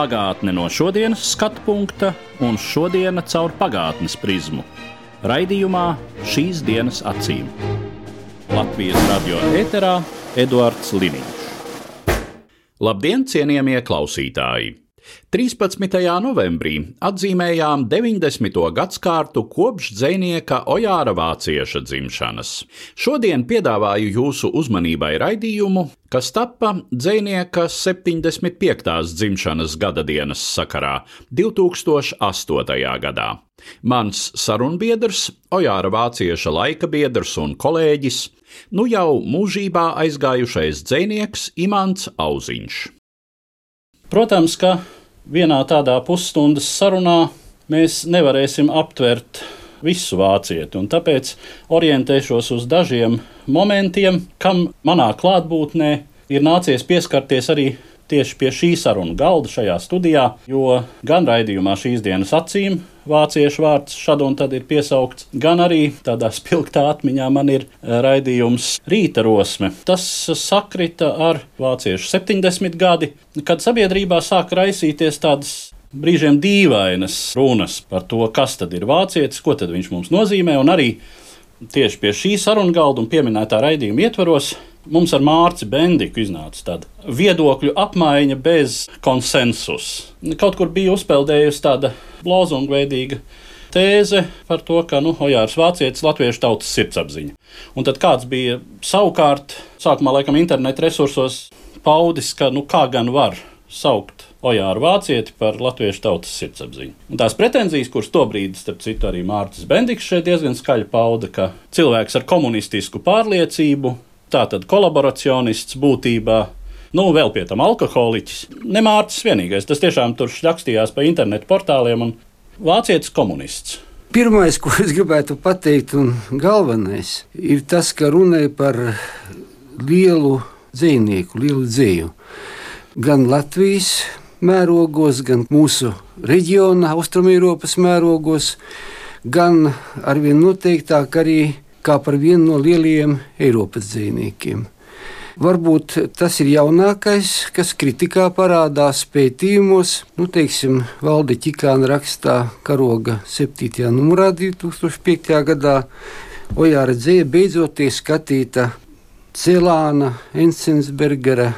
Pagātne no šodienas skatu punkta un šodienas caur pagātnes prizmu. Raidījumā šīs dienas acīm. Latvijas radio eterā Eduards Liniņš. Labdien, cienījamie klausītāji! 13. novembrī atzīmējām 90. gadsimtu kopš dzinieka Ojāra Vācieša dzimšanas. Šodien piedāvāju jūsu uzmanībai raidījumu, kas tappa dzinieka 75. dzimšanas gada dienas sakarā 2008. gadā. Mans sarunbiedrs, Ojāra Vācieša laika biedrs un kolēģis, nu jau mūžībā aizgājušais dzinieks Imants Auziņš. Protams, ka vienā tādā pusstundas sarunā mēs nevarēsim aptvert visu vācieti, tāpēc orientēšos uz dažiem momentiem, kam manā klātbūtnē ir nācies pieskarties arī tieši pie šī sarunu galda šajā studijā, jo gan raidījumā šīs dienas acīm vāciešu vārds šad un tad ir piesaukts, gan arī tādā spilgtā atmiņā man ir raidījums Rīta rosme. Tas sakrita ar vāciešu 70 gadi, kad sabiedrībā sāk raisīties tādas brīžiem dīvainas runas par to, kas tad ir vācietis, ko tad viņš mums nozīmē, un arī tieši pie šī sarunu galda un pieminētā raidījuma ietvaros mums ar Mārci Bendiku iznāca tāda viedokļu apmaiņa bez konsensusa. Kaut kur bija uzpeldējusi tāda lozungveidīga tēze par to, ka nu, Ojārs Vācietis latviešu tautas sirdsapziņa. Un tad kāds bija savukārt, sākumā laikam interneta resursos paudis, ka nu kā gan var saukt Ojāru Vācieti par latviešu tautas sirdsapziņu. Un tās pretenzijas, kuras tobrīd, starp citu, arī Mārcis Bendiks šeit diezgan skaļi pauda, ka cilvēks ar komunistisku pārliecību, tātad kolaboracionists būtībā, Nu, vēl pie tam alkoholiķis. Ne Mārcis vienīgais. Tas tiešām tur rakstījās pa internetu portāliem un vācietis komunists. Pirmais, ko es gribētu pateikt, un galvenais, ir tas, ka runāja par lielu dzīvnieku, lielu dzīvu. Gan Latvijas mērogos, gan mūsu reģionā, Austrumēropas mērogos, gan arvien noteiktāk arī kā par vienu no lielajiem Eiropas dzīvniekiem. Varbūt tas ir jaunākais, kas kritikā parādās pētījumos. Nu, teiksim, Valde Čikāna rakstā Karoga 7. numurā 2005. gadā Ojāra dzēja beidzot tiek skatīta Celāna, Ensensbergera,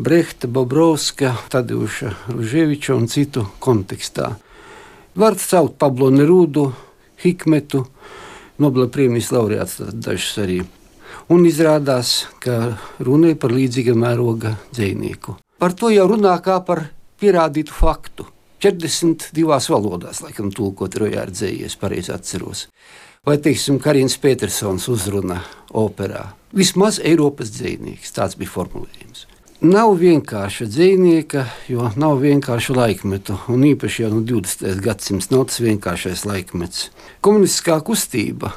Brehta, Bobrovska, Tadeuša Ruževiča un citu kontekstā. Var saukt Pablo Nerudu, Hikmetu, Nobela prēmijas laureāts dažus arī un izrādās, ka runa ir par līdzīga mēroga dzīvnieku. Par to jau runā kā par pierādītu faktu. 42 valodās, laikam, tulkot rojāra dzējies, pareizi atceros. Vai, teiksim, Karins Petersons uzruna operā. Vismaz Eiropas dzīvnieks, tāds bija formulējums. Nav vienkārša dzīvnieka, jo nav vienkārša laikmetu, un īpaši jau no 20. gadsimta nav tas vienkāršais laikmets. Komunistiskā kustība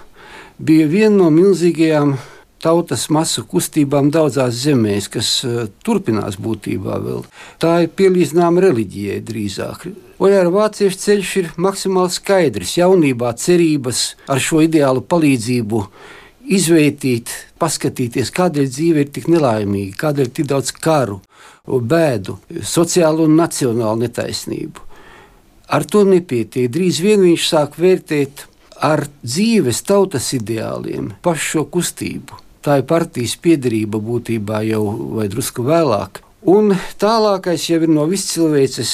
bija viena no milzīgajām tautas masu kustībām daudzās zemēs, kas uh, turpinās būtībā vēl. Tā ir pielīdzināma reliģijai drīzāk. Ojāra vāciešu ceļš ir maksimāli skaidrs. Jaunībā cerības ar šo ideālu palīdzību izvērtīt, paskatīties, kādēļ dzīve ir tik nelaimīga, kādēļ ir tik daudz karu, bēdu, sociālo un nacionālu netaisnību. Ar to nepietiek. Drīz vien viņš sāk vērtēt ar dzīves tautas ideāliem pašu šo kustību tā ir partijas piedarība būtībā jau vai drusku vēlāk. Un tālākais jau ir no viscilvēces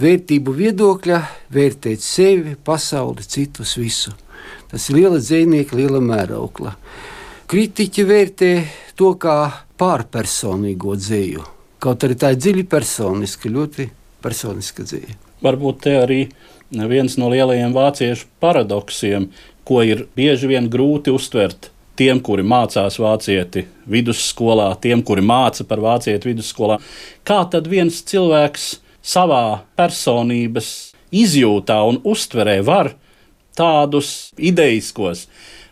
vērtību viedokļa vērtēt sevi, pasauli, citus, visu. Tas ir liela dzinieka, liela mēraukla. Kritiķi vērtē to kā pārpersonīgo dzīju. Kaut arī tā ir dziļi personiska, ļoti personiska dzīve. Varbūt te arī viens no lielajiem vāciešu paradoksiem, ko ir bieži vien grūti uztvert tiem, kuri mācās vācieti vidusskolā, tiem, kuri māca par vācieti vidusskolā. Kā tad viens cilvēks savā personības izjūtā un uztverē var tādus ideiskos,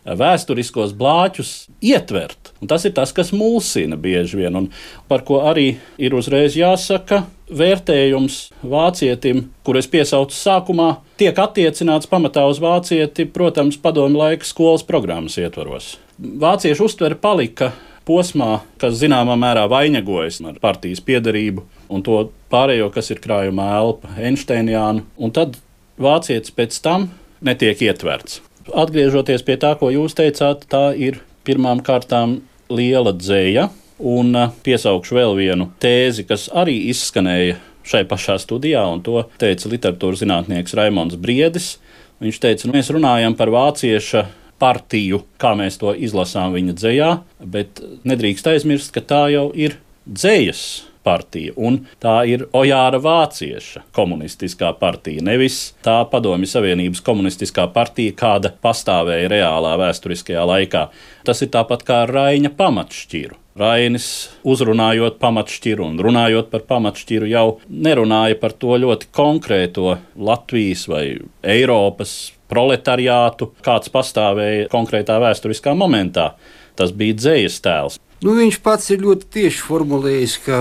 vēsturiskos blāķus ietvert. Un tas ir tas, kas mulsina bieži vien, un par ko arī ir uzreiz jāsaka. Vērtējums vācietim, kur es piesaucu sākumā, tiek attiecināts pamatā uz vācieti, protams, padomju laika skolas programmas ietvaros. Vāciešu uztvere palika posmā, kas zināmā mērā vainagojas ar partijas piedarību un to pārējo, kas ir krājumā elpa, Einsteiniānu, un tad vācietis pēc tam netiek ietverts. Atgriežoties pie tā, ko jūs teicāt, tā ir pirmām kārtām liela dzēja, un piesaukšu vēl vienu tēzi, kas arī izskanēja šai pašā studijā, un to teica literatūras zinātnieks Raimons Briedis. Viņš teica, ka nu, mēs runājam par vācieša partiju, kā mēs to izlasām viņa dzējā, bet nedrīkst aizmirst, ka tā jau ir dzējas partija. Un tā ir Ojāra Vācieša komunistiskā partija, nevis tā Padomju Savienības komunistiskā partija, kāda pastāvēja reālā vēsturiskajā laikā. Tas ir tāpat kā Raina pamatšķiru. Rainis, uzrunājot pamatšķiru un runājot par pamatšķiru, jau nerunāja par to ļoti konkrēto Latvijas vai Eiropas proletariātu, kāds pastāvēja konkrētā vēsturiskā momentā. Tas bija dzējas tēls. Nu, viņš pats ir ļoti tieši formulējis, ka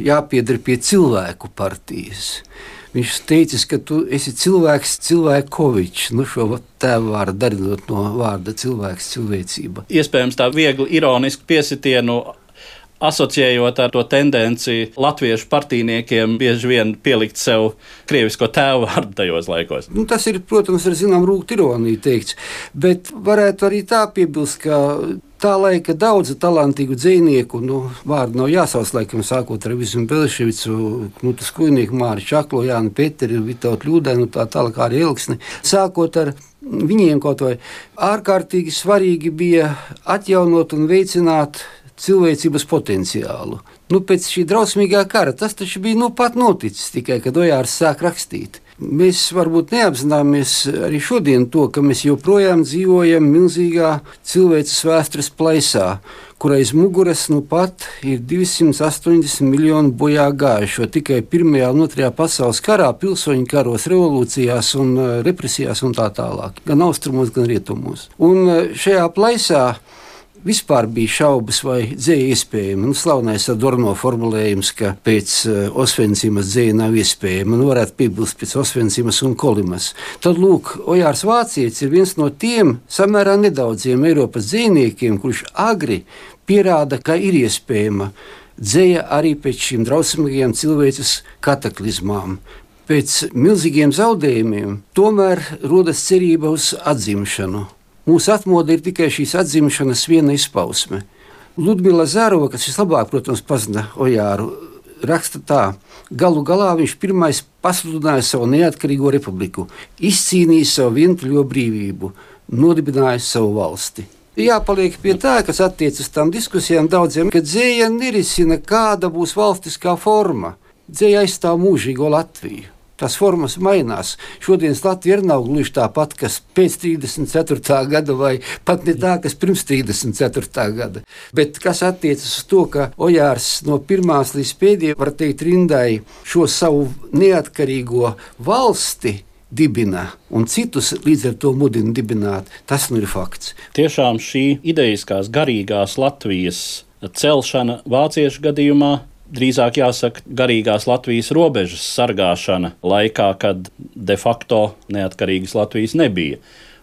jāpieder pie cilvēku partijas. Viņš teica, ka tu esi cilvēks, cilvēkovičs. Nu, šo tēvu vārdu darinot no vārda cilvēks, cilvēcība. Iespējams, tā viegli ironiski piesitienu asociējot ar to tendenci latviešu partiniekiem bieži vien pielikt sev krievisko tēvu vārdu tajos laikos. Nu, tas ir, protams, ar zinām rūktu ironiju teikts, bet varētu arī tā piebilst, ka tā laika daudzu talantīgu dzinieku, nu, vārdu nav jāsauc, laikam, sākot ar Visu Belševicu, Knutu Skujnieku, Māri Čaklo, Jānu Peteri, Vitautu Ļūdenu, tā tālāk arī Elksni, sākot ar viņiem kaut vai ārkārtīgi svarīgi bija atjaunot un veicināt cilvēcības potenciālu. Nu, pēc šī drausmīgā kara tas taču bija nu pat noticis tikai, kad Ojārs sāk rakstīt. Mēs varbūt neapzināmies arī šodien to, ka mēs joprojām dzīvojam milzīgā cilvēces vēstures plaisā, kurai aiz muguras nu pat ir 280 miljoni bojā gājušo tikai Pirmajā un Otrajā pasaules karā, pilsoņu karos, revolūcijās un eh, represijās un tā tālāk, gan austrumos, gan rietumos. Un eh, šajā plaisā vispār bija šaubas, vai dzēja iespējama. Nu, slavenais Adorno formulējums, ka pēc uh, Osvencimas dzēja nav iespējama, nu, varētu piebilst pēc Osvencimas un Kolimas. Tad, lūk, Ojārs Vācietis ir viens no tiem samērā nedaudziem Eiropas dzīvniekiem, kurš agri pierāda, ka ir iespējama dzēja arī pēc šīm drausmīgajām cilvēces kataklizmām. Pēc milzīgiem zaudējumiem tomēr rodas cerība uz atzimšanu. Mūsu atmodu ir tikai šīs atzimšanas viena izpausme. Ludmila Zārova, kas vislabāk, protams, pazina Ojāru, raksta tā, galu galā viņš pirmais pasludināja savu neatkarīgo republiku, izcīnīja savu vientuļo brīvību, nodibināja savu valsti. Jāpaliek pie tā, kas attiecas tām diskusijām daudziem, ka dzēja nerisina, kāda būs valstiskā forma. Dzēja aizstāv mūžīgo Latviju tās formas mainās. Šodienas Latvija ir nav gluži tā pati, kas pēc 34. gada, vai pat ne tā, kas pirms 34. gada. Bet kas attiecas uz to, ka Ojārs no pirmās līdz pēdējai, var teikt, rindai šo savu neatkarīgo valsti dibina, un citus līdz ar to mudina dibināt. Tas nu ir fakts. Tiešām šī idejiskās, garīgās Latvijas celšana vāciešu gadījumā drīzāk jāsaka, garīgās Latvijas robežas sargāšana laikā, kad de facto neatkarīgas Latvijas nebija.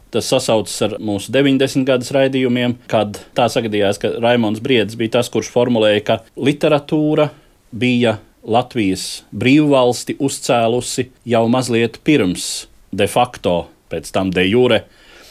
Tas sasaucas ar mūsu 90 gadus raidījumiem, kad tā sagadījās, ka Raimons Briedis bija tas, kurš formulēja, ka literatūra bija Latvijas brīvvalsti uzcēlusi jau mazliet pirms de facto, pēc tam de jure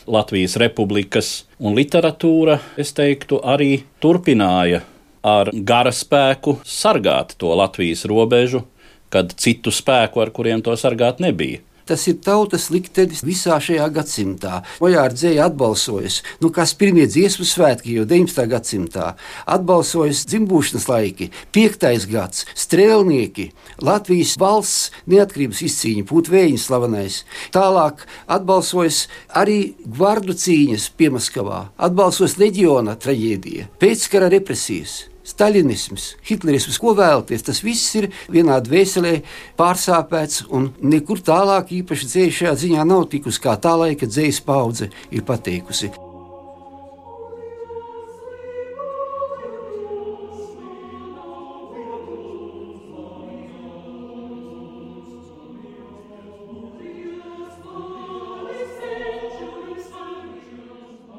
Latvijas republikas, un literatūra, es teiktu, arī turpināja ar gara spēku sargāt to Latvijas robežu, kad citu spēku, ar kuriem to sargāt, nebija. Tas ir tautas liktenis visā šajā gadsimtā. Ojāra dzēja atbalsojas, nu, kas pirmie dziesmu svētki jau 19. gadsimtā, atbalsojas dzimbūšanas laiki, 5. gads, strēlnieki, Latvijas valsts neatkarības izcīņa, Pūtvēņa slavenais. Tālāk atbalsojas arī gvardu cīņas Piemaskavā, atbalsojas leģiona traģēdija, pēckara represijas. Staļinisms, hitlerisms, ko vēlaties. Tas viss ir vienā dvēselē pārsāpēts, un nekur tālāk īpaši dzēja šajā ziņā nav tikusi, kā tā laika dzējas paudze ir pateikusi.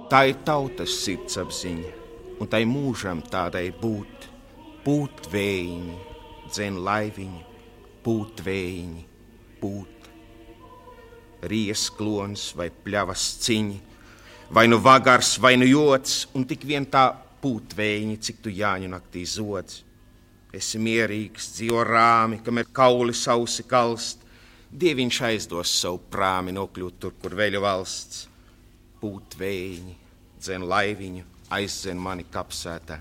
Tā ir tautas sirdsapziņa, un tai mūžam tādai būt, būt vējiņi, dzen laiviņi, būt vējiņi, būt. Ries klons vai pļavas ciņi, vai nu vagars, vai nu jods, un tik vien tā būt vējiņi, cik tu jāņu naktī zodz. Esi mierīgs, dzīvo rāmi, kamēr kauli sausi kalst, dieviņš aizdos savu prāmi nokļūt tur, kur veļu valsts pūt vējiņi, dzen laiviņu, aizdzen mani kapsētā.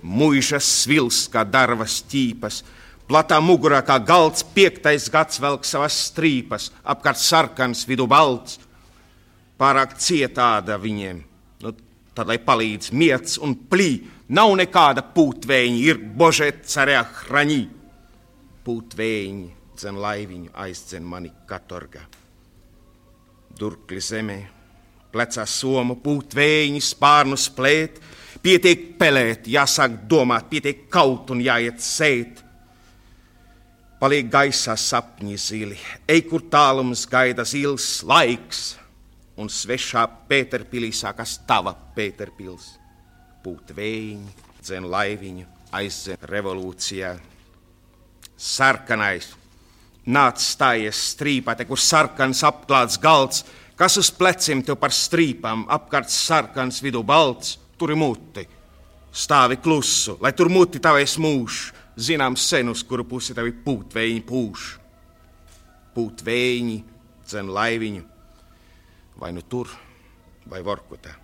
Mūžas svils kā darvas ķīpas, platā mugurā kā galds, piektais gads velk savas strīpas, apkārt sarkans, vidu balts. Pārāk cietāda viņiem, nu, tad lai palīdz miets un plī, nav nekāda pūtvēņa, ir božet carē hraņī. Pūtvēņi, dzen laiviņu, aizdzen mani katorga. Durkli zemē, plecā somu, pūt vējiņu, spārnu splēt, pietiek pelēt, jāsāk domāt, pietiek kaut un jāiet sēt. Paliek gaisā sapņi zili, ej kur tālums gaida zils laiks, un svešā Pēterpilī sākas tava Pēterpils. Pūt vējiņu, dzen laiviņu, aizdzen revolūcijā. Sarkanais, nāc stājies strīpate, kur sarkans apklāts galds, kas uz pleciem tev par strīpām, apkārt sarkans, vidū balts, tur ir muti. Stāvi klusu, lai tur muti tavēs mūžs, zinām sen, uz kuru pusi tavi pūtvēji pūš. Pūtvēji, dzen laiviņu, vai nu tur, vai vorkutā.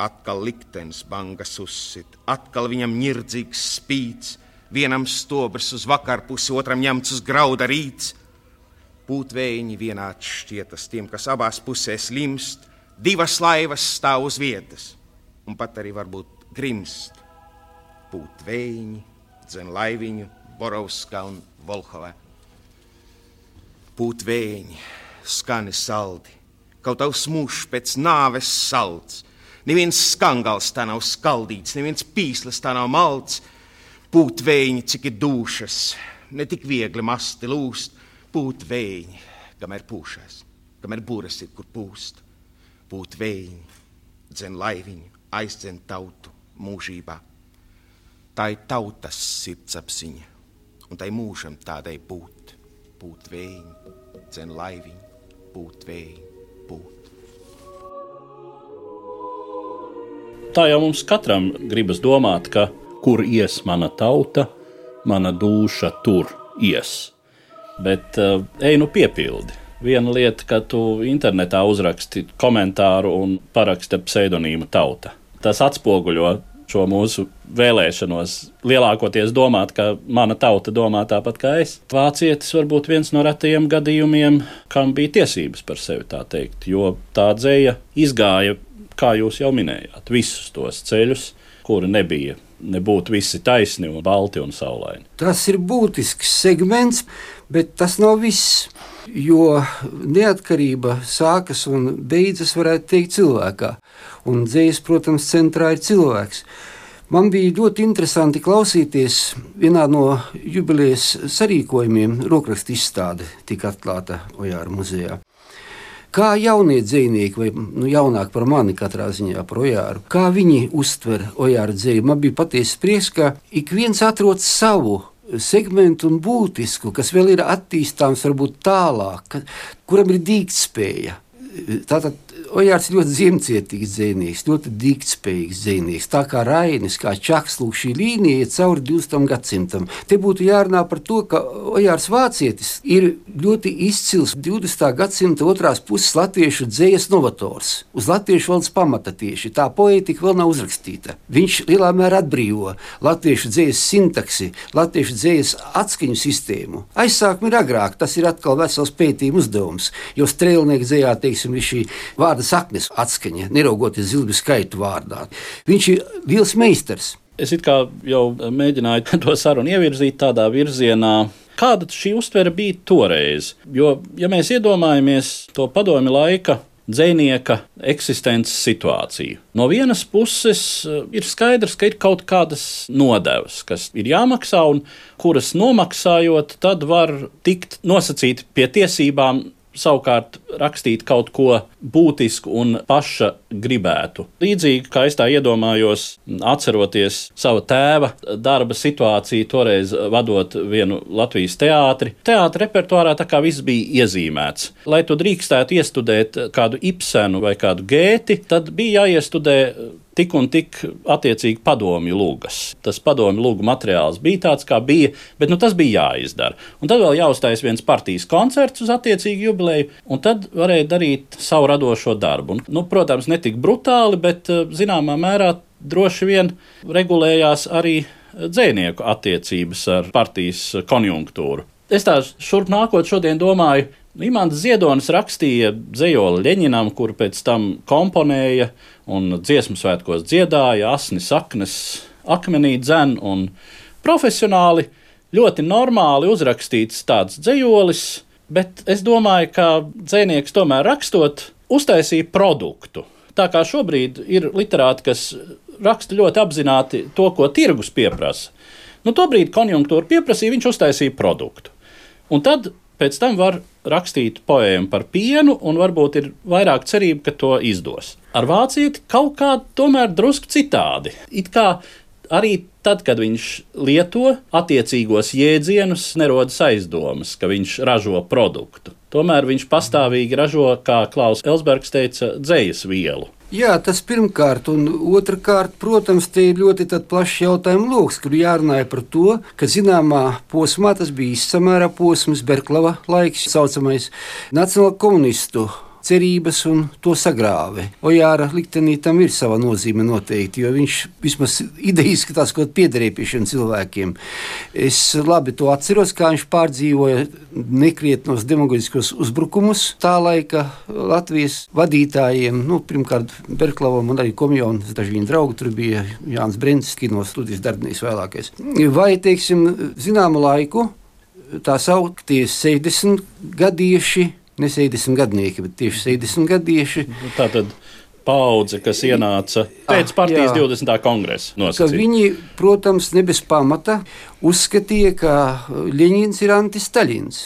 Atkal liktenis bangas uzsit, atkal viņam nirdzīgs spīts, vienam stobrs uz vakarpusi, otram ņemts uz grauda rīts Pūtvēji vienāds šķietas tiem, kas abās pusēs limst, divas laivas stāv uz vietas, un pat arī varbūt grimst. Pūtvēji, dzen laiviņu, Borovskā un Volhovā. Pūtvēji, skani saldi, kaut tavs mūžs pēc nāves salds. Neviens skangals tā nav skaldīts, neviens pīslis tā nav malts. Pūtvēji, cik ir dušas, ne tik viegli masti lūst, Pūt vēji, kamēr pūšas, kamēr būras ir, kur pūst. Pūt vēji, dzen laiviņu, aizdzen tautu mūžībā. Tā ir tautas sirdsapziņa, un tai mūžam tādai būt. Pūt vēji, dzen laiviņu, pūt vēji, pūt. Tā jau mums katram gribas domāt, ka kur ies mana tauta, mana duša tur ies bet uh, ej nu piepildi. Viena lieta, ka tu internetā uzraksti komentāru un paraksti ar pseidonīmu tauta. Tas atspoguļo šo mūsu vēlēšanos lielākoties domāt, ka mana tauta domā tāpat kā es. Vācietis var būt viens no retajiem gadījumiem, kam bija tiesības par sevi tā teikt, jo tā dzēja izgāja, kā jūs jau minējāt, visus tos ceļus, kuri nebija nebūtu visi taisni un balti un saulaini. Tas ir būtisks segments, bet tas nav viss. Jo neatkarība sākas un beidzas, varētu teikt, cilvēkā. Un dzīslis, protams, centrā ir cilvēks. Man bija ļoti interesanti klausīties vienā no jubilejas sarīkojumiem, rokrakstu izstāde tika atklāta Ojāra muzejā. Kā jaunie dzīvnieki, vai nu, jaunāki par mani katrā ziņā par Ojāru, kā viņi uztver Ojāra dzīvi, man bija patiesi prieks, ka ik viens atrod savu segmentu un būtisku, kas vēl ir attīstāms varbūt tālāk, kuram ir dīgtspēja. Tātad Ojārs ir ļoti ziemcietīgs dzīsnieks, ļoti dīktspējīgs dzīsnieks. Tā kā Rainis, kā Čaks, lūk, šī līnija iet cauri 20. gadsimtam. Te būtu jārunā par to, ka Ojārs Vācietis ir ļoti izcils 20. gadsimta otrās puses latviešu dzējas novators. Uz latviešu valodas pamata tieši tā poetika vēl nav uzrakstīta. Viņš lielā mērā atbrīvo latviešu dzējas sintaksi, latviešu dzējas atskaņu sistēmu. Aizsākumi ir agrāk, tas ir atkal vesels pētījuma uzdevums, jo strēlnieku dzējā, teiksim, teiksim, šī vārda saknes atskaņa, neraugoties zilbi skaitu vārdā. Viņš ir liels meistars. Es jau mēģināju to sarunu ievirzīt tādā virzienā, kāda šī uztvere bija toreiz. Jo, ja mēs iedomājamies to padomi laika dzinieka eksistences situāciju. No vienas puses eh, ir skaidrs, ka ir kaut kādas nodevas, kas ir jāmaksā un kuras nomaksājot, tad var tikt nosacīti pie tiesībām savukārt rakstīt kaut ko būtisku un paša gribētu. Līdzīgi kā es tā iedomājos, atceroties savu tēva darba situāciju, toreiz vadot vienu Latvijas teātri. Teātris repertuārā tā kā viss bija iezīmēts. Lai tu drīkstētu iestudēt kādu Ibsenu vai kādu Gēti, tad bija jāiestudē tik un tik attiecīgi padomju lūgas. Tas padomju lūgu materiāls bija tāds, kā bija, bet nu, tas bija jāizdara. Un tad vēl jāuzstājas viens partijas koncerts uz attiecīgu jubileju, un tad varēja darīt savu radošo darbu. Un, nu, protams, ne tik brutāli, bet eh, zināmā mērā droši vien regulējās arī dzinieku attiecības ar partijas konjunktūru. Es tā šurp nākot šodien domāju, Imants Ziedonis rakstīja dzējoli Leņķinam, kur pēc tam komponēja un dziesmu svētkos dziedāja, asni saknes, akmenī dzen un profesionāli, ļoti normāli uzrakstīts tāds dzējolis, bet es domāju, ka dzēnieks tomēr rakstot, uztaisīja produktu. Tā kā šobrīd ir literāti, kas raksta ļoti apzināti to, ko tirgus pieprasa. Nu, Tobrīd konjunktūra pieprasīja, viņš uztaisīja produktu. Un tad pēc tam var rakstīt poēmu par pienu, un varbūt ir vairāk cerība, ka to izdos. Ar vācieti kaut kā tomēr drusku citādi. It kā arī tad, kad viņš lieto attiecīgos jēdzienus, nerodas aizdomas, ka viņš ražo produktu. Tomēr viņš pastāvīgi ražo, kā Klaus Elsbergs teica, dzējas vielu. Jā, tas pirmkārt, un otrkārt, protams, te ir ļoti plašs jautājumu lokus, kur jārunā par to, ka zināmā posmā tas bija samērā posms, Berklava laiks, tā saucamais nacionālo komunistu cerības un to sagrāvi. Ojāra liktenī tam ir sava nozīme noteikti, jo viņš vismaz idejas skatās, ko piederēja pie šiem cilvēkiem. Es labi to atceros, kā viņš pārdzīvoja nekrietnos demagoģiskos uzbrukumus tā laika Latvijas vadītājiem, nu, pirmkārt Berklavam un arī Komjonam, daži viņa draugi, tur bija Jānis Brents, kino studijas darbinieks vēlākais. Vai, teiksim, zināmu laiku tā sauktie 60 gadieši ne 60 gadnieki, bet tieši 60 gadieši. Nu, tā tad paudze, kas ienāca pēc ah, partijas jā, 20. kongresa. Viņi, protams, ne bez pamata uzskatīja, ka Ļeņins ir antistaļins.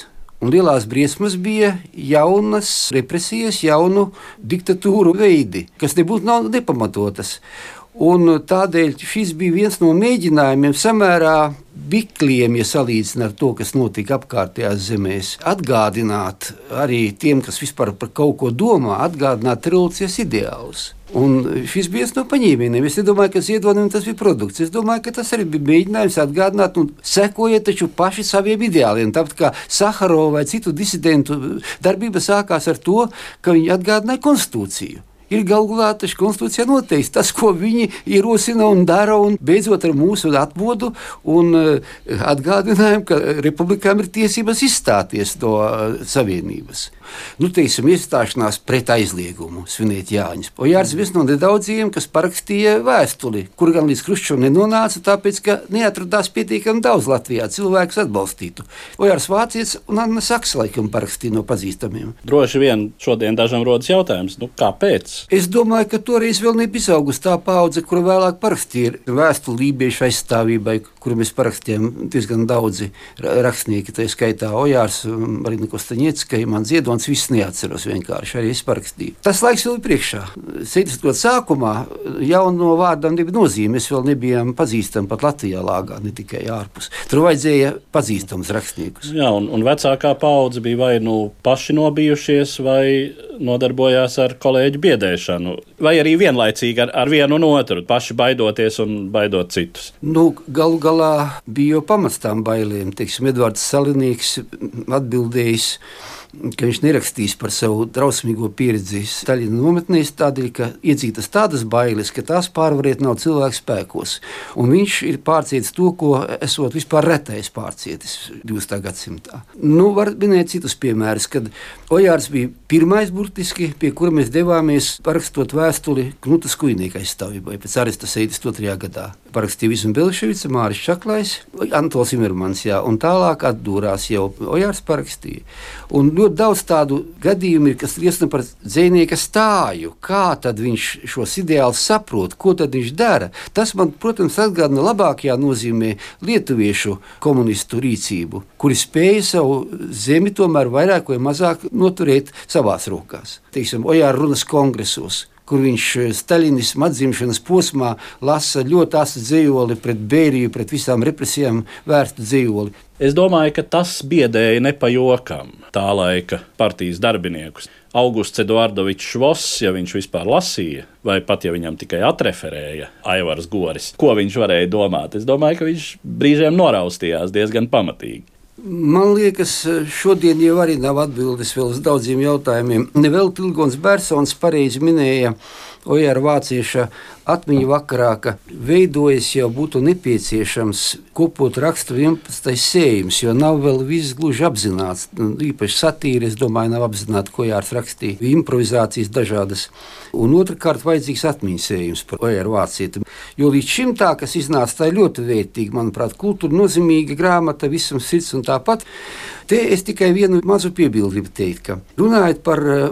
Un lielās briesmas bija jaunas represijas, jaunu diktatūru veidi, kas nebūtu nepamatotas. Un tādēļ šis bija viens no mēģinājumiem samērā bikliem, ja salīdzina ar to, kas notika apkārtējās zemēs, atgādināt arī tiem, kas vispār par kaut ko domā, atgādināt revolūcijas ideālus. Un šis bija viens no paņēmieniem. Es nedomāju, ka Ziedonim tas bija produkts. Es domāju, ka tas arī bija mēģinājums atgādināt, un sekojiet taču paši saviem ideāliem. Tāpat kā Saharova vai citu disidentu darbība sākās ar to, ka viņi atgādināja konstitūciju ir galu galā taču konstitūcijā noteikts. Tas, ko viņi ierosina un dara, un beidzot ar mūsu atmodu un eh, atgādinājumu, ka republikām ir tiesības izstāties no eh, savienības nu, teiksim, iestāšanās pret aizliegumu svinēt Jāņus. Ojārs viens no nedaudziem, kas parakstīja vēstuli, kur gan līdz Kruščovam nenonāca, tāpēc, ka neatradās pietiekami daudz Latvijā cilvēku atbalstītu. Ojārs Vācijas un Anna Saksa laikam parakstīja no pazīstamiem. Droši vien šodien dažam rodas jautājums, nu, kāpēc? Es domāju, ka toreiz vēl nebija izaugusi tā paudze, kura vēlāk parakstīja vēstuli lībiešu aizstāvībai, kuru mēs parakstījām diezgan daudzi rakstnieki, tā skaitā Ojārs, arī Nikostaņiecka, man Ziedons. Maratons viss neatceros vienkārši, arī es parakstīju. Tas laiks vēl ir priekšā. 70. gadu sākumā jau no vārdam nebija nozīme. Mēs vēl nebijām pazīstami pat Latvijā lāgā, ne tikai ārpus. Tur vajadzēja pazīstamus rakstniekus. Jā, un, un vecākā paudze bija vai nu paši nobijušies, vai nodarbojās ar kolēģu biedēšanu, vai arī vienlaicīgi ar, ar vienu un otru, paši baidoties un baidot citus. Nu, galu galā bija jau pamats tām bailēm. Teiksim, Edvards Salinīks atbildējis ka viņš nerakstīs par savu drausmīgo pieredzi Staļina nometnēs, tādēļ, ka iedzītas tādas bailes, ka tās pārvarēt nav cilvēku spēkos. Un viņš ir pārcietis to, ko esot vispār retais pārcietis 20. gadsimtā. Nu, var minēt citus piemērus, kad Ojārs bija pirmais burtiski, pie kura mēs devāmies parakstot vēstuli Knutas kujnieku aizstāvībai pēc aresta 72. gadā. Parakstīja Visma Belševica, Māris Čaklais, Antols Imermans, jā, un tālāk atdūrās jau Ojārs parakstīja. Un ļoti daudz tādu gadījumu ir, kas liecina par dzinieka stāju. Kā tad viņš šos ideālus saprot, ko tad viņš dara? Tas man, protams, atgādina labākajā nozīmē lietuviešu komunistu rīcību, kuri spēja savu zemi tomēr vairāk vai mazāk noturēt savās rokās. Teiksim, Ojāra runas kongresos kur viņš eh, Staļinisma atzimšanas posmā lasa ļoti asu dzīvoli pret Bēriju, pret visām represijām vērstu dzīvoli. Es domāju, ka tas biedēja ne pa jokam tā laika partijas darbiniekus. Augusts Eduardovičs Voss, ja viņš vispār lasīja, vai pat ja viņam tikai atreferēja Aivars Goris, ko viņš varēja domāt, es domāju, ka viņš brīžiem noraustījās diezgan pamatīgi. Man liekas, šodien jau arī nav atbildes vēl uz daudziem jautājumiem. Nevēl Tilgons Bērsons pareizi minēja Ojāra Vācieša atmiņu vakarā, ka veidojas jau būtu nepieciešams kopot rakstu 11. sējums, jo nav vēl viss gluži apzināts. Nu, īpaši satīri, es domāju, nav apzināti, ko Jārs rakstīja, improvizācijas dažādas. Un otrkārt, vajadzīgs atmiņas sējums par Ojāru Vācieti. Jo līdz šim tā, kas iznāca, tā ir ļoti vērtīga, manuprāt, kultūra nozīmīga grāmata, visam sirds un tāpat. Te es tikai vienu mazu piebildi gribu teikt, ka runājot par uh,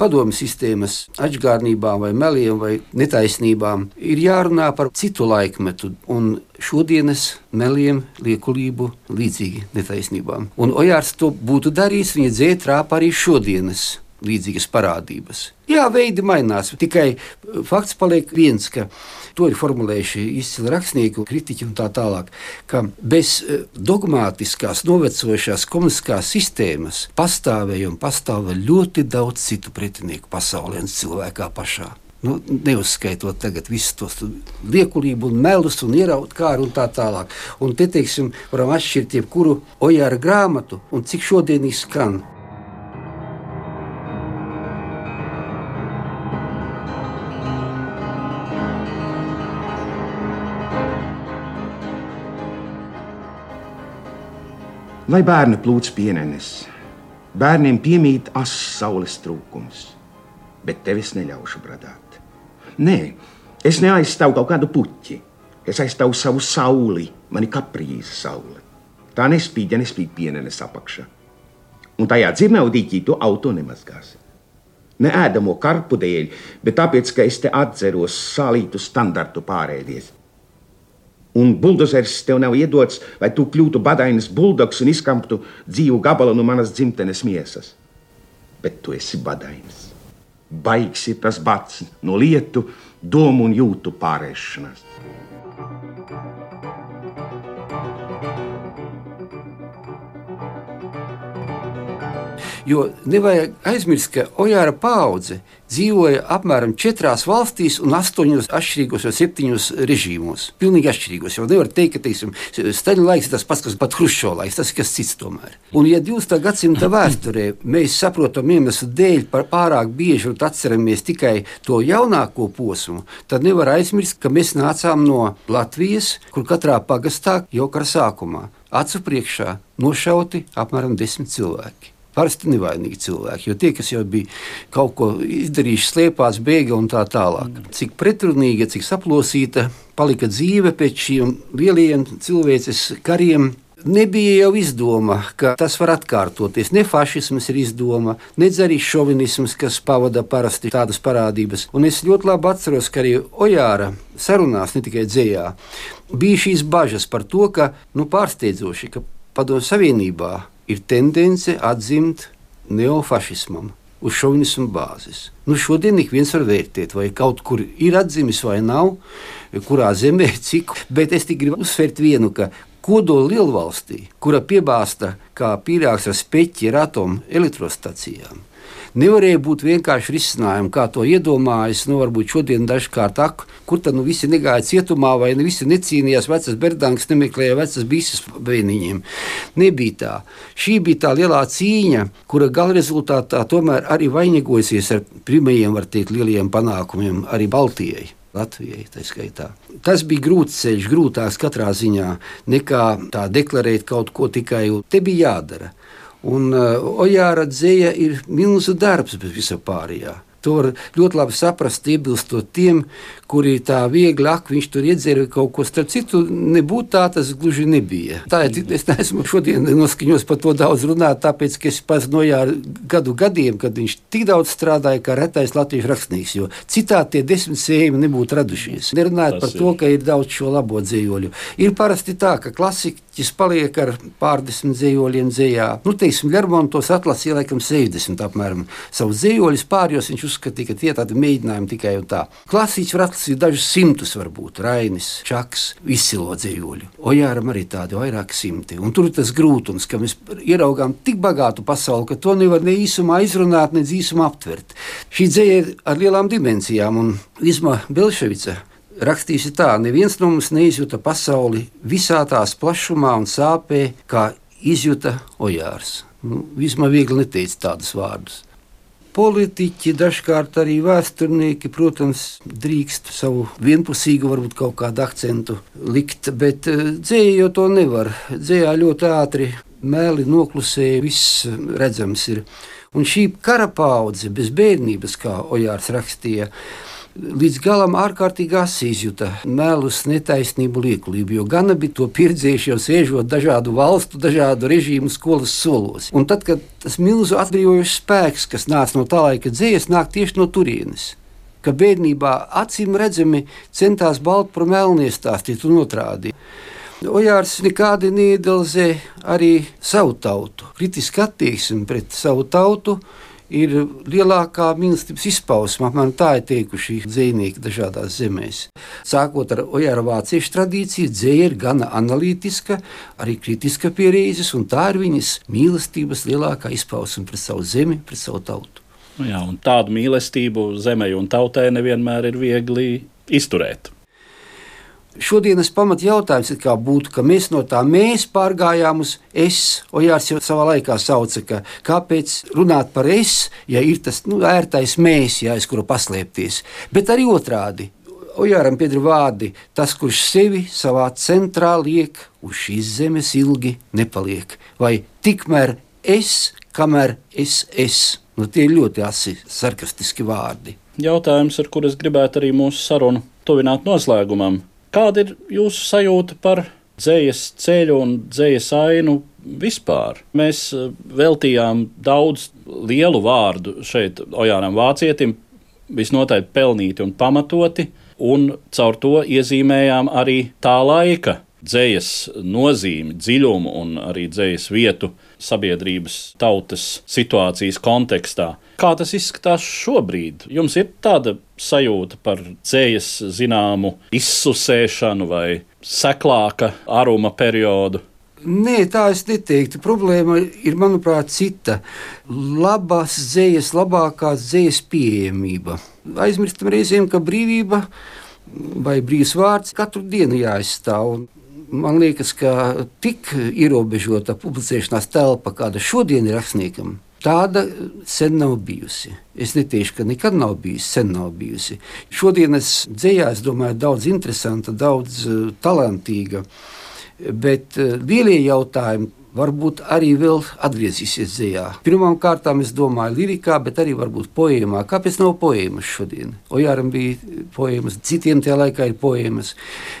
padomu sistēmas atgādnībām, vai meliem, vai netaisnībām, ir jārunā par citu laikmetu un šodienas meliem, liekulību, līdzīgi netaisnībām. Un Ojārs to būtu darījis, viņa dzēja trāpa arī šodienas līdzīgas parādības. Jā, veidi mainās, tikai uh, fakts paliek viens, ka to ir formulējuši izcili rakstnieki, kritiķi un tā tālāk, ka bez uh, dogmatiskās, novecojušās komunistiskās sistēmas pastāvēja un pastāv ļoti daudz citu pretinieku pasaulē un cilvēkā pašā. Nu, neuzskaitot tagad visus tos liekulību, un melus, un ieraut kāru un tā tālāk. Un te, teiksim, varam atšķirt jebkuru ojāra grāmatu un cik šodien izskan. Lai bērni plūc pienenes, bērniem piemīt asins saules trūkums, bet tevis neļaušu bradāt. Nē, es neaizstāvu kaut kādu puķi, es aizstāvu savu sauli, mani kaprīza saule. Tā nespīd, ja nespīd pienenes apakšā. Un tajā dzirnaudīķī to auto nemazgās. Ne ēdamo karpu dēļ, bet tāpēc, ka es te atceros salītu standartu pārēdies. Un buldozers tev nav iedots, lai tu kļūtu badainis buldogs un izkamptu dzīvu gabalu no manas dzimtenes miesas. Bet tu esi badainis. Baigs ir tas bats no lietu, domu un jūtu pārēšanās. Jo nevajag aizmirst, ka Ojāra paudze dzīvoja apmēram četrās valstīs un astoņos atšķirīgos vai septiņos režīmos. Pilnīgi atšķirīgos. Jau nevar teikt, ka teiksim, Staļina laiks ir tas pats, kas pat Hruščova laiks, tas ir kas cits tomēr. Un, ja 20. gadsimta vēsturē mēs saprotam iemeslu dēļ par pārāk bieži atceramies tikai to jaunāko posmu, tad nevar aizmirst, ka mēs nācām no Latvijas, kur katrā pagastā jau kara sākumā acu priekšā nošauti apmēram desmit cilvēki. Parasti nevainīgi cilvēki, jo tie, kas jau bija kaut ko izdarījuši, slēpās, bēga un tā tālāk. Mm. Cik pretrunīga, cik saplosīta palika dzīve pēc šiem lielajiem cilvēces kariem. Nebija jau izdoma, ka tas var atkārtoties. Ne fašisms ir izdoma, ne arī šovinisms, kas pavada parasti tādas parādības. Un es ļoti labi atceros, ka arī Ojāra sarunās, ne tikai dzējā, bija šīs bažas par to, ka nu, pārsteidzoši, ka Padomju Savienībā ir tendence atzimt neofašismam uz šovinismu bāzes. Nu, šodien ik viens var vērtēt, vai kaut kur ir atzīmis vai nav, kurā zemē, cik. Bet es tikai gribu uzsvērt vienu, ka kodola lielvalstī, kura piebāzta kā pīrāgs ar speķi ar atomu elektrostacijām. Nevarēja būt vienkārši risinājumi, kā to iedomājas. Nu, varbūt šodien dažkārt, ak, kur tad nu visi negāja cietumā, vai ne visi necīnījās, vecas berdāngas nemeklēja vecas bīsas bērniņiem. Nebija tā. Šī bija tā lielā cīņa, kura gala rezultātā tomēr arī vainagojasies ar pirmajiem, var teikt, lielajiem panākumiem arī Baltijai. Latvijai. Tas bija grūts ceļš, grūtāks katrā ziņā nekā tā deklarēt kaut ko tikai. Te bija jādara. Un uh, Ojāra dzēja ir milzu darbs bez visa pārējā. To var ļoti labi saprast, iebilstot tiem, kuri tā viegli, ak, viņš tur iedzēra kaut ko starp citu. Nebūtu tā, tas gluži nebija. Tā ir, es neesmu šodien noskaņos par to daudz runāt, tāpēc, ka es pazinu no gadu gadiem, kad viņš tik daudz strādāja kā retais latviešu rakstnieks, jo citādi tie desmit sējumi nebūtu radušies. Nerunājot par to, ka ir daudz šo labo dzējoļu. Ir parasti tā, ka klasiķis paliek ar pārdesmit dzējoļiem dzējā. Nu, teiksim, Lermontos atlasīja laikam 60 apmēram savus dzējoļus pārjos, viņš uzskatīja, ka tie tādi mēģinājumi tikai un tā. Klasiķis var atlasīt dažus simtus, varbūt Rainis, Čaks, izcilo dzīvoļu. Ojāram arī tādi vairāki simti. Un tur ir tas grūtums, ka mēs ieraugām tik bagātu pasauli, ka to nevar ne īsumā izrunāt, ne īsumā aptvert. Šī dzēja ir ar lielām dimensijām, un Visma Belševica rakstījusi tā, neviens no mums neizjuta pasauli visā tās plašumā un sāpē, kā izjuta Ojārs. Nu, Vismaz viegli neteica tādus vārdus. Politiķi, dažkārt arī vēsturnieki, protams, drīkst savu vienpusīgu, varbūt kaut kādu akcentu likt, bet eh, dzēja jau to nevar. Dzējā ļoti ātri mēli noklusēja, viss redzams ir. Un šī kara paudze bez bērnības, kā Ojārs rakstīja, līdz galam ārkārtīgi izjuta melus, netaisnību, liekulību, jo gana bija to pieredzējuši jau sēžot dažādu valstu, dažādu režīmu skolas solos. Un tad, kad tas milzu atbrīvojošs spēks, kas nāca no tā laika dzīslas, nāk tieši no turienes. Ka bērnībā acīm redzami centās baltu par melnu iestāstīt un otrādi. Ojārs nekādi neiedalzē arī savu tautu, kritiski attieksmi pret savu tautu ir lielākā mīlestības izpausme. Apmēram tā ir teikuši zvejnieki dažādās zemēs. Sākot ar Ojāra vāciešu tradīciju, dzēja ir gana analītiska, arī kritiska pieredzes, un tā ir viņas mīlestības lielākā izpausme pret savu zemi, pret savu tautu. Jā, tādu mīlestību zemē un tautai nevienmēr ir viegli izturēt. Šodienas pamat jautājums būtu, ka mēs no tā mēs pārgājām uz es. Ojārs jau savā laikā sauca, ka kāpēc runāt par es, ja ir tas nu, ērtais mēs, ja aiz kura paslēpties. Bet arī otrādi. Ojāram pieder vārdi, tas, kurš sevi savā centrā liek, uz šīs zemes ilgi nepaliek. Vai tikmēr es, kamēr es esmu. Nu, tie ir ļoti asi sarkastiski vārdi. Jautājums, ar kuru es gribētu arī mūsu sarunu tuvināt noslēgumam. Kāda ir jūsu sajūta par dzīslu ceļu un dzīslu ainu vispār? Mēs eh, veltījām daudz lielu vārdu šeit Ojānam Vācietim, visnotaļ pelnīti un pamatoti, un caur to iezīmējām arī tā laika dzīslu nozīmi, dziļumu un arī dzīslu vietu sabiedrības, tautas situācijas kontekstā. Kā tas izskatās šobrīd? Jums ir tāda sajūta par dzējas zināmu izsusēšanu vai seklāka aruma periodu? Nē, tā es neteiktu. Problēma ir, manuprāt, cita. Labās dzīslas, labākās dzīslas pieejamība. Aizmirstam reizēm, ka brīvība vai brīvs vārds katru dienu jāizstāv man liekas, ka tik ierobežota publicēšanās telpa, kāda šodien ir rakstniekam, tāda sen nav bijusi. Es neteikšu, ka nekad nav bijusi, sen nav bijusi. Šodienas dzējā, es domāju, daudz interesanta, daudz uh, talantīga. Bet uh, lielie jautājumi, varbūt arī vēl atgriezīsies dzējā. Pirmkārt, es domāju, lirikā, bet arī varbūt poēmā. Kāpēc nav poēmas šodien? Ojāram bija poēmas, citiem tajā laikā ir poēmas.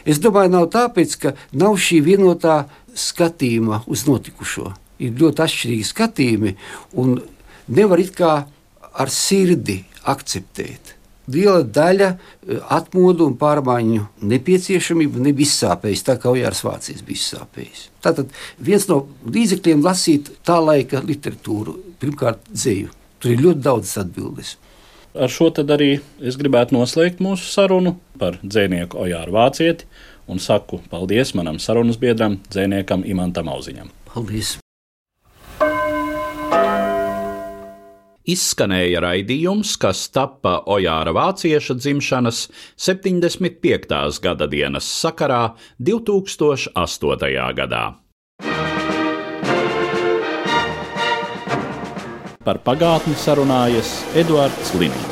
Es domāju, nav tāpēc, ka nav šī vienotā skatījuma uz notikušo. Ir ļoti atšķirīgi skatījumi, un nevar it kā ar sirdi akceptēt liela daļa e, atmodu un pārmaiņu nepieciešamību nebija izsāpējis, tā kā Ojārs Vācijas bija izsāpējis. Tātad viens no līdzekļiem lasīt tā laika literatūru, pirmkārt, dzēju. Tur ir ļoti daudz atbildes. Ar šo arī es gribētu noslēgt mūsu sarunu par dzinieku Ojāru Vācieti un saku paldies manam sarunas biedram, dzēniekam Imantam Auziņam. Paldies! Izskanēja raidījums, kas tappa Ojāra Vācieša dzimšanas 75. gada dienas sakarā 2008. gadā. Par pagātni sarunājas Eduards Līniju.